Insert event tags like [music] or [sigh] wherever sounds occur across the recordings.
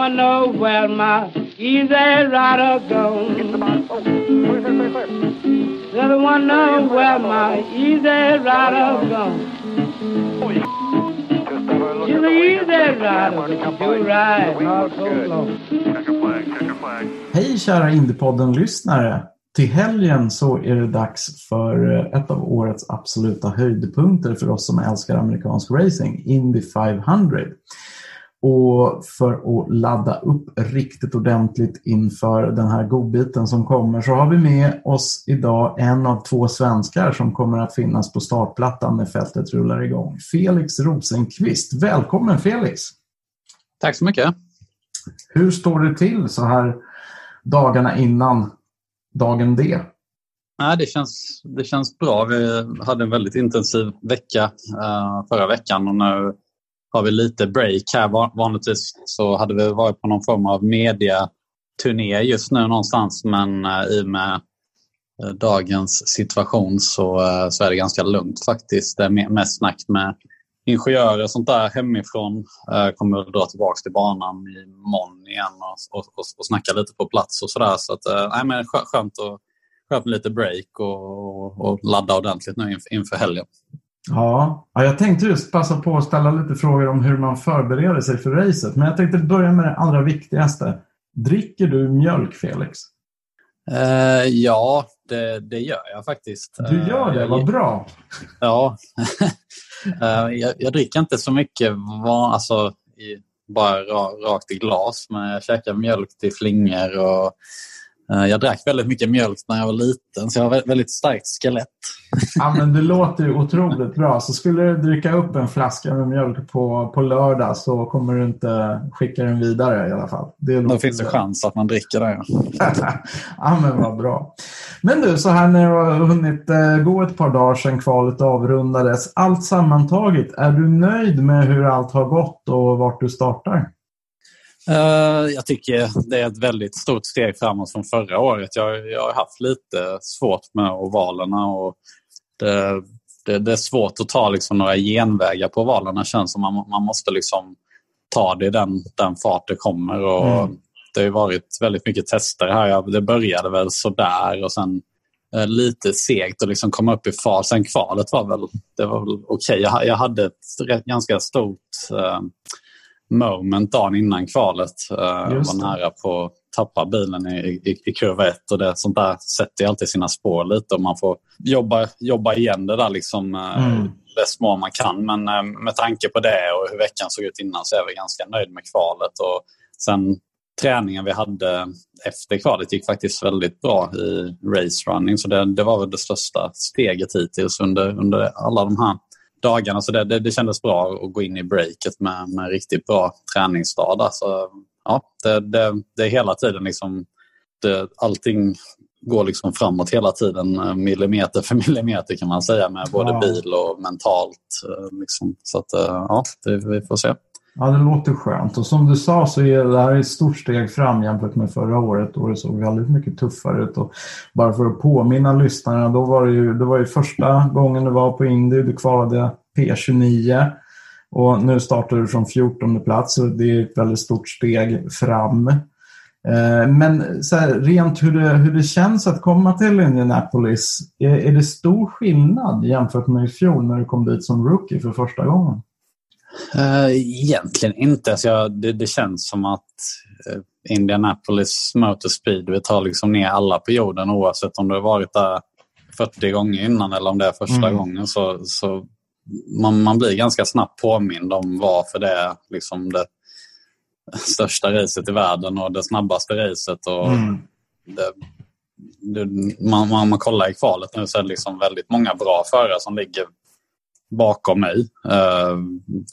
Wanna know where my easy rider gone. Said I wanna know where my easy rider gone. She's an easy rider, she ride not so long. Hej kära Indiepodden-lyssnare! Till helgen så är det dags för eh, ett av årets absoluta höjdpunkter för oss som älskar amerikansk racing, Indy 500. Och för att ladda upp riktigt ordentligt inför den här godbiten som kommer så har vi med oss idag en av två svenskar som kommer att finnas på startplattan när fältet rullar igång. Felix Rosenqvist. Välkommen Felix! Tack så mycket. Hur står det till så här dagarna innan dagen D? Nej, det, känns, det känns bra. Vi hade en väldigt intensiv vecka uh, förra veckan och nu har vi lite break här. Vanligtvis så hade vi varit på någon form av mediaturné just nu någonstans men eh, i och med eh, dagens situation så, eh, så är det ganska lugnt faktiskt. Det är mest snack med ingenjörer och sånt där hemifrån. Jag kommer att dra tillbaka till banan imorgon igen och, och, och, och snacka lite på plats och sådär. Så att, nej, men skönt, att, skönt med lite break och, och ladda ordentligt nu inför, inför helgen. Ja, jag tänkte just passa på att ställa lite frågor om hur man förbereder sig för racet. Men jag tänkte börja med det allra viktigaste. Dricker du mjölk, Felix? Uh, ja, det, det, gör jag faktiskt. Du gör det? Vad bra! Ja. uh, [laughs] jag, jag, dricker inte så mycket van, alltså, i, bara rakt i glas, men jag käkar mjölk till flingor och uh, jag drack väldigt mycket mjölk när jag var liten, så jag har väldigt starkt skelett. ja, men det låter ju otroligt bra. Så skulle du dricka upp en flaska med mjölk på, på lördag så kommer du inte skicka den vidare i alla fall. Det Då finns det chans att man dricker det. Ja. [laughs] ja, men vad bra. Men du, så här när du har hunnit eh, gå ett par dagar sedan kvalet avrundades. Allt sammantaget, är du nöjd med hur allt har gått och vart du startar? Uh, jag tycker det är ett väldigt stort steg framåt från förra året. Jag, jag har haft lite svårt med ovalerna och det, det, det är svårt att ta liksom några genvägar på ovalerna. känns som man, man måste liksom ta det i den, den fart det kommer. Och mm. Det har varit väldigt mycket tester här. Det började väl sådär och sen eh, lite segt att liksom komma upp i fart. Sen kvalet var väl, det var väl okej. Okay. Jag, jag, hade ett ganska stort eh, moment dagen innan kvalet. Uh, var nära på att tappa bilen i, i, i kurva 1 och det, sånt där sätter alltid sina spår lite och man får jobba, jobba igen det där liksom uh, mm. bäst må man kan. Men uh, med tanke på det och hur veckan såg ut innan så är vi ganska nöjd med kvalet. Och sen träningen vi hade efter kvalet gick faktiskt väldigt bra i race running så det, det var väl det största steget hittills under, under alla de här dagarna. Så det, det, det kändes bra att gå in i breaket med, med riktigt bra träningsdag. Så, ja, det, det, det är hela tiden liksom, det, allting går liksom framåt hela tiden, eh, millimeter för [laughs] millimeter kan man säga med både bil och mentalt. Eh, liksom. Så att, eh, ja, det, vi får se. Ja, det låter skönt. Och som du sa så är det här ett stort steg fram jämfört med förra året då det såg väldigt mycket tuffare ut. Och bara för att påminna lyssnarna, då var det ju, det var ju första gången du var på Indy, du kvalade P29 och nu startar du från 14 plats och det är ett väldigt stort steg fram. Eh, men så här, rent hur det, hur det känns att komma till Indianapolis, är, är det stor skillnad jämfört med i fjol när du kom dit som rookie för första gången? Uh, egentligen inte. Alltså jag, det, det, känns som att uh, Indianapolis Motor Speedway tar liksom ner alla på jorden oavsett om du har varit där 40 gånger innan eller om det är första mm. gången så, så man, man blir ganska snabbt påmind om varför det är liksom det största racet i världen och det snabbaste racet. Och mm. det, det, man, man, man kollar i kvalet nu så är det liksom väldigt många bra förare som ligger bakom mig eh,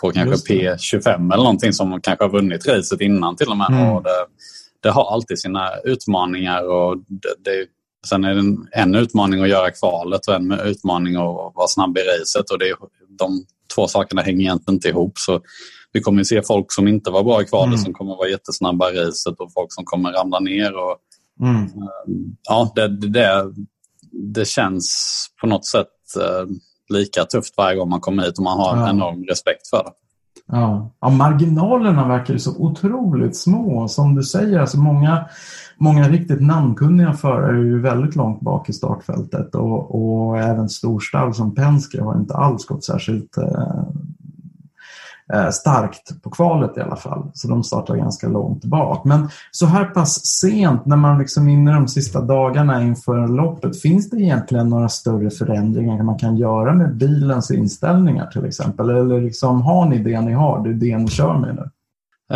på kanske P25 eller någonting som kanske har vunnit racet innan till och med. Mm. Och det, det, har alltid sina utmaningar och det, det, sen är det en, en, utmaning att göra kvalet och en utmaning att vara snabb i racet och det, de två sakerna hänger egentligen inte ihop. Så vi kommer att se folk som inte var bra i kvalet mm. som kommer att vara jättesnabba i racet och folk som kommer ramla ner. Och, mm. Eh, ja, det, det, det, känns på något sätt eh, lika tufft varje gång man kommer hit och man har ja. enorm respekt för det. Ja. ja, marginalerna verkar ju så otroligt små. Som du säger, alltså många, många riktigt namnkunniga förare är ju väldigt långt bak i startfältet och, och även storstall som Penske har inte alls gått särskilt eh, Eh, starkt på kvalet i alla fall. Så de startar ganska långt bak. Men så här pass sent när man liksom inne de sista dagarna inför loppet, finns det egentligen några större förändringar man kan göra med bilens inställningar till exempel? Eller liksom, har ni det ni har? Det är det ni kör med nu?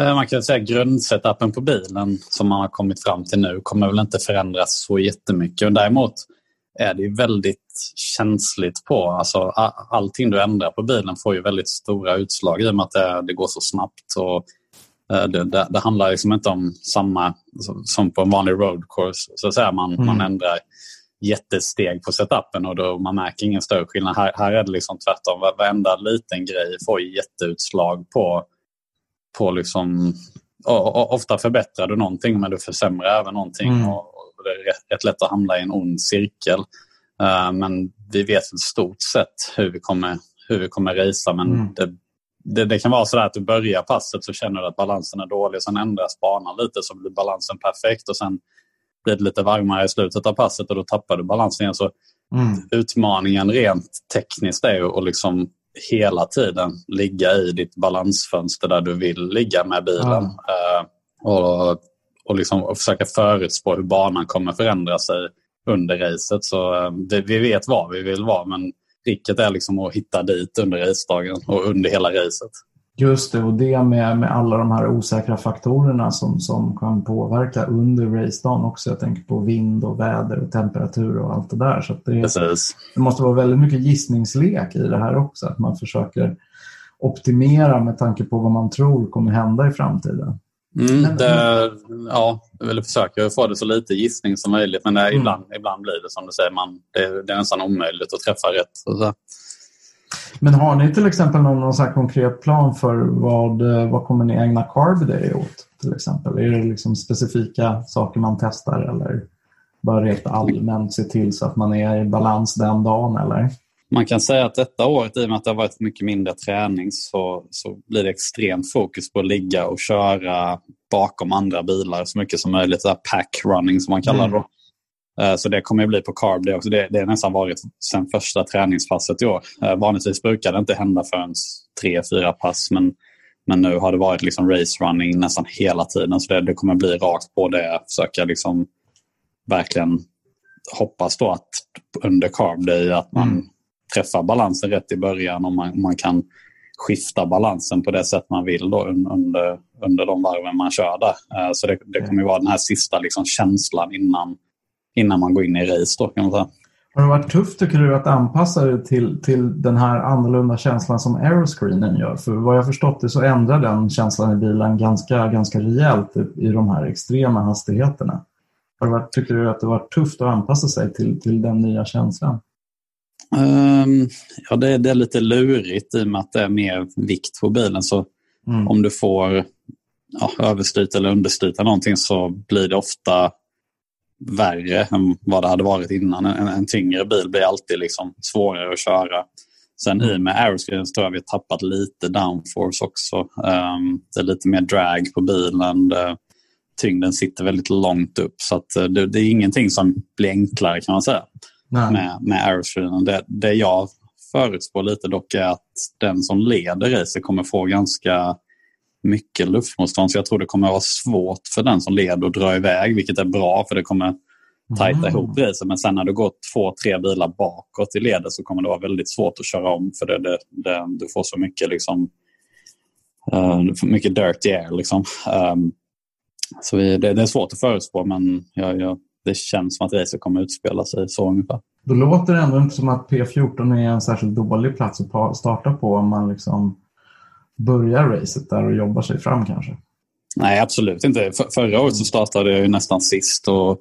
Eh, man kan säga att grundsetappen på bilen som man har kommit fram till nu kommer väl inte förändras så jättemycket. Däremot är det väldigt känsligt på. Alltså, allting du ändrar på bilen får ju väldigt stora utslag i och med att det, det går så snabbt. Och, eh, det, det, det, handlar liksom inte om samma som på en vanlig road course. Så att säga. Man, mm. man ändrar jättesteg på setupen och då man märker ingen större skillnad. Här, här är det liksom tvärtom. Varenda liten grej får jätteutslag på, på liksom, och, och, ofta förbättrar du någonting men du försämrar även någonting. Mm. Och, och det är rätt, rätt lätt att hamna i en ond cirkel. Uh, men vi vet i stort sett hur vi kommer, hur vi kommer racea. Men mm. det, det, det, kan vara så att du börjar passet så känner du att balansen är dålig. Sen ändras banan lite så blir balansen perfekt och sen blir det lite varmare i slutet av passet och då tappar du balansen igen. Så mm. Utmaningen rent tekniskt är att liksom hela tiden ligga i ditt balansfönster där du vill ligga med bilen. Mm. Uh, och och, liksom, och försöka förutspå hur banan kommer förändra sig under racet. Så eh, det, vi vet var vi vill vara men tricket är liksom att hitta dit under racedagen och under hela racet. Just det, och det med, med alla de här osäkra faktorerna som, som kan påverka under racedagen också. Jag tänker på vind och väder och temperatur och allt det där. Så det, Precis. det måste vara väldigt mycket gissningslek i det här också. Att man försöker optimera med tanke på vad man tror kommer hända i framtiden. Mm, det, ja, jag vill försöka få det så lite gissning som möjligt men det, mm. ibland, ibland blir det som du säger, man, det, det är nästan omöjligt att träffa rätt. Så. Men har ni till exempel någon, någon så konkret plan för vad, vad kommer ni ägna Carb Day åt? Till exempel? Är det liksom specifika saker man testar eller bara rent allmänt se till så att man är i balans den dagen? Eller? Man kan säga att detta året, i och med att det har varit mycket mindre träning, så, så blir det extremt fokus på att ligga och köra bakom andra bilar så mycket som möjligt. pack running som man kallar det. Mm. Så det kommer att bli på carb det också. Det, det har nästan varit sen första träningspasset i år. Eh, vanligtvis brukar det inte hända förrän tre, fyra pass. Men, men nu har det varit liksom race running nästan hela tiden. Så det, det kommer bli rakt på det. Försöka liksom verkligen hoppas då att under carb day att man mm träffa balansen rätt i början och man, man kan skifta balansen på det sätt man vill då under, under de varven man kör där. Eh, så det, det kommer vara den här sista liksom känslan innan, innan man går in i race. Då, kan man säga. Har det varit tufft tycker du att anpassa dig till, till den här annorlunda känslan som aeroscreenen gör? För vad jag förstått det så ändrar den känslan i bilen ganska, ganska rejält i, i de här extrema hastigheterna. Har det varit, tycker du att det varit tufft att anpassa sig till, till den nya känslan? Um, ja, det, det, är lite lurigt i och med att det är mer vikt på bilen. Så mm. om du får ja, överstyta eller understyta någonting så blir det ofta värre än vad det hade varit innan. En, en tyngre bil blir alltid liksom svårare att köra. Sen mm. i med aeroscreen tror jag vi har tappat lite downforce också. Um, det är lite mer drag på bilen. Det, tyngden sitter väldigt långt upp så att eh, det, det, är ingenting som blir enklare kan man säga. Nej. med, med aeroscreenen. Det, det jag förutspår lite dock är att den som leder racet kommer få ganska mycket luftmotstånd. Så jag tror det kommer vara svårt för den som leder att dra iväg, vilket är bra för det kommer tajta Mm. ihop racet. Men sen när du går två, tre bilar bakåt i ledet så kommer det vara väldigt svårt att köra om. För det, det, det, du får så mycket liksom får mycket dirty air. Liksom. Um, så vi, det, det är svårt att förutspå men jag, jag, det känns som att racet kommer utspela sig så ungefär. Då låter det ändå inte som att P14 är en särskilt dålig plats att starta på om man liksom börjar racet där och jobbar sig fram kanske. Nej, absolut inte. För, förra året så startade jag ju nästan sist och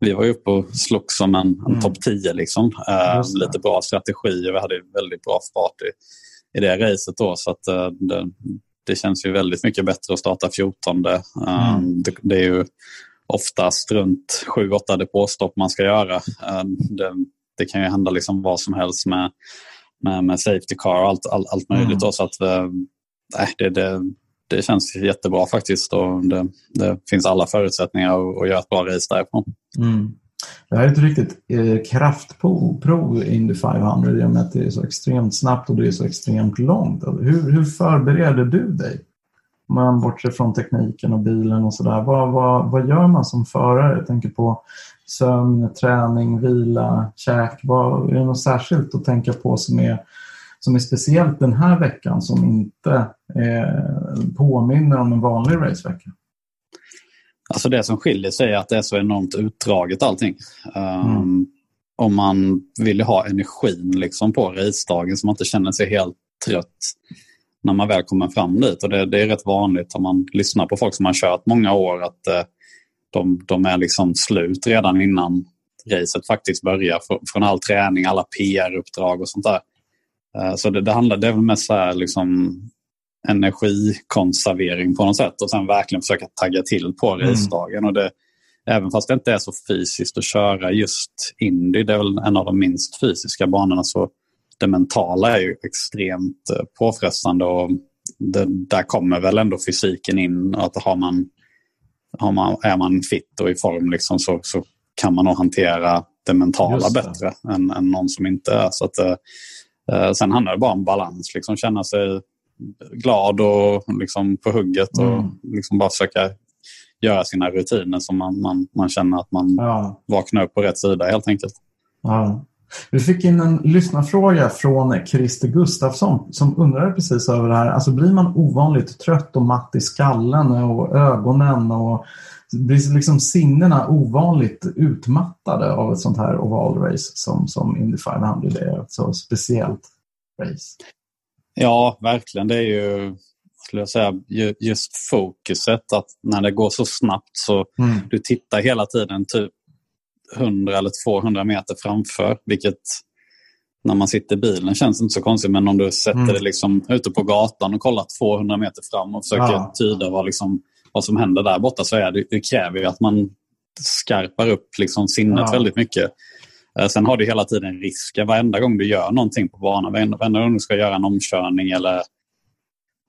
vi var ju uppe och slogs som en, en Mm. topp 10. Liksom. Det. lite bra strategi och vi hade väldigt bra fart i, i det racet då. Så att, eh, det, det känns ju väldigt mycket bättre att starta 14. Eh, Mm. det, det är ju oftast runt 7-8 depåstopp man ska göra. Eh, det, det kan ju hända liksom vad som helst med, med, med safety car och allt, all, allt möjligt. Mm. Då, så att, nej, det, det, det känns jättebra faktiskt. Och det, det finns alla förutsättningar att, att göra ett bra race därifrån. Mm. Det här är ett riktigt eh, kraftprov Indy 500 i och med att det är så extremt snabbt och det är så extremt långt. Alltså, Hur, hur förbereder du dig? Man bortser från tekniken och bilen och sådär. Vad, vad, vad gör man som förare? Jag tänker på sömn, träning, vila, käk. Vad, är det något särskilt att tänka på som är, som är speciellt den här veckan som inte eh, påminner om en vanlig racevecka? Alltså det som skiljer sig är att det är så enormt utdraget allting. Um, Mm. Om man vill ha energin liksom på racedagen så man inte känner sig helt trött när man väl kommer fram dit. Och det, det är rätt vanligt om man lyssnar på folk som har kört många år att eh, de, de är liksom slut redan innan racet faktiskt börjar. Fr- Från all träning, alla PR-uppdrag och sånt där. Eh, så det, det, handlar, det är väl mest så här liksom energikonservering på något sätt och sen verkligen försöka tagga till på Mm. racedagen. Och det, även fast det inte är så fysiskt att köra just Indy, det är väl en av de minst fysiska banorna, så det mentala är ju extremt eh, påfrestande och det, där kommer väl ändå fysiken in. Att har man, har man, är man fit och i form liksom, så, så kan man nog hantera det mentala det. bättre än, än någon som inte är. Så att, eh, eh, sen handlar det bara om balans, liksom känna sig glad och liksom på hugget och Mm. liksom bara försöka göra sina rutiner så man, man, man känner att man Ja. vaknar upp på rätt sida helt enkelt. Ja. Vi fick in en lyssnarfråga från Christer Gustafsson som undrade precis över det här. Alltså blir man ovanligt trött och matt i skallen och ögonen och blir liksom sinnena ovanligt utmattade av ett sånt här ovalrace som, som Indy 500 det är. Ett så speciellt race. Ja, verkligen. Det är ju skulle jag säga, ju- just fokuset. Att när det går så snabbt så Mm. du tittar hela tiden typ 100 eller 200 meter framför. Vilket när man sitter i bilen känns inte så konstigt. Men om du sätter Mm. dig liksom ute på gatan och kollar 200 meter fram och försöker Ja. tyda vad, liksom, vad som händer där borta så är det, det kräver ju att man skarpar upp liksom sinnet Ja. väldigt mycket. Eh, Sen har du hela tiden risken varenda gång du gör någonting på banan. Varenda, gång du ska göra en omkörning eller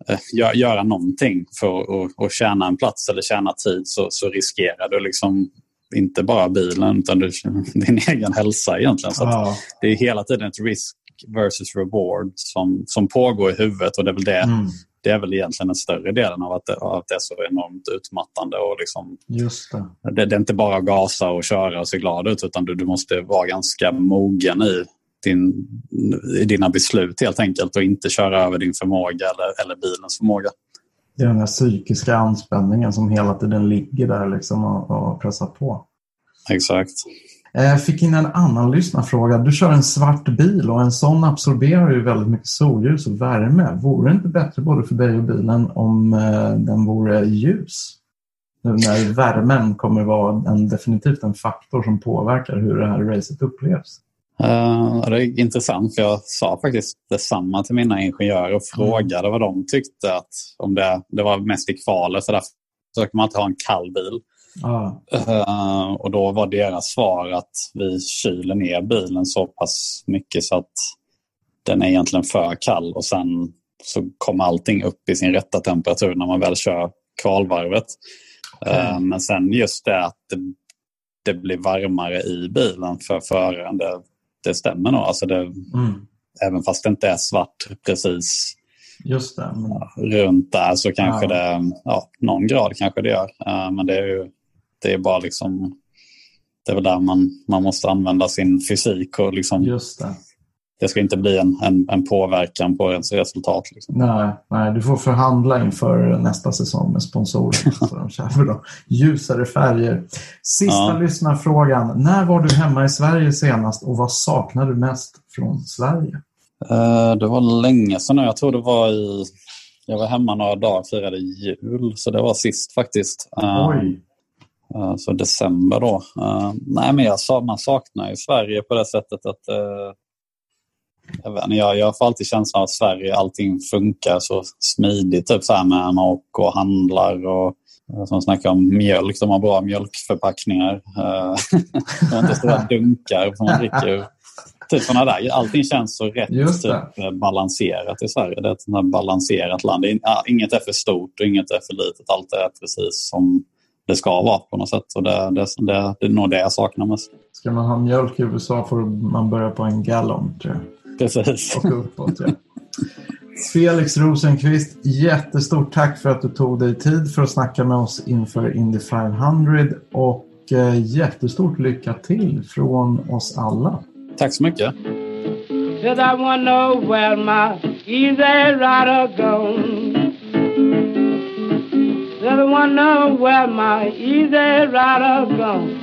eh, gö- göra någonting för att att tjäna en plats eller tjäna tid så, så riskerar du liksom inte bara bilen utan du, [laughs] din egen hälsa egentligen. Så Ja. det är hela tiden ett risk versus reward som, som pågår i huvudet och det är väl det, Mm. det är väl egentligen den större delen av att det, av att det är så enormt utmattande. Och liksom, Just det. det, det är inte bara att gasa och köra och se glad ut utan du, du måste vara ganska mogen i, din, i dina beslut helt enkelt och inte köra över din förmåga eller, eller bilens förmåga. Det är den här psykiska anspänningen som hela tiden ligger där liksom och, och pressar på. Exakt. Eh, fick in en annan lyssnarfråga. Du kör en svart bil och en sån absorberar ju väldigt mycket solljus och värme. Vore det inte bättre både för dig och bilen om eh, den vore ljus? Nu när värmen kommer vara en, definitivt en faktor som påverkar hur det här racet upplevs. Uh, det är intressant för jag sa faktiskt detsamma till mina ingenjörer och frågade vad de tyckte att om det, det var mest i kvalet för där försöker man alltid ha en kall bil. Ja, Eh, och då var deras svar att vi kyler ner bilen så pass mycket så att den är egentligen för kall och sen så kommer allting upp i sin rätta temperatur när man väl kör kvalvarvet. Eh, men sen just det att det, det blir varmare i bilen för föraren, det, det stämmer nog. Alltså det, mm, även fast det inte är svart precis just det. Men, runt där så kanske Ja. det, ja, någon grad kanske det gör. Eh, men det är ju det är bara liksom det är väl där man, man måste använda sin fysik och liksom Just det. Det ska inte bli en, en, en påverkan på ens resultat. Liksom. Nej, nej, du får förhandla inför nästa säsong med sponsorer. [laughs] så de köper då ljusare färger. Sista Ja. lyssnarfrågan. När var du hemma i Sverige senast och vad saknar du mest från Sverige? Eh, det var länge sedan. Jag tror det var i... Jag var hemma några dagar och firade jul, så det var sist faktiskt. Eh, Oj. eh, så december då. Eh, nej, men jag sa, man saknar ju Sverige på det sättet att... jag, vet, jag, jag får alltid känslan att Sverige, allting funkar så smidigt. Typ så här med man åker och handlar och eh, som snackar om mjölk, de har bra mjölkförpackningar. Eh, [laughs] de har inte stora dunkar som man dricker. Typ sådana där. Allting känns så rätt typ, eh, balanserat i Sverige. Det är ett här balanserat land. Inget är för stort och inget är för litet. Allt är precis som det ska vara på något sätt. Och det, det, det, det är nog det jag saknar mest. Ska man ha mjölk i USA får man börja på en gallon tror jag. Precis. och uppåt. Ja. Felix Rosenqvist, jättestort tack för att du tog dig tid för att snacka med oss inför Indy 500 och eh, jättestort lycka till från oss alla. Tack så mycket. Said I wanna know where my easy rider gone. Said I wanna know where my easy rider gone.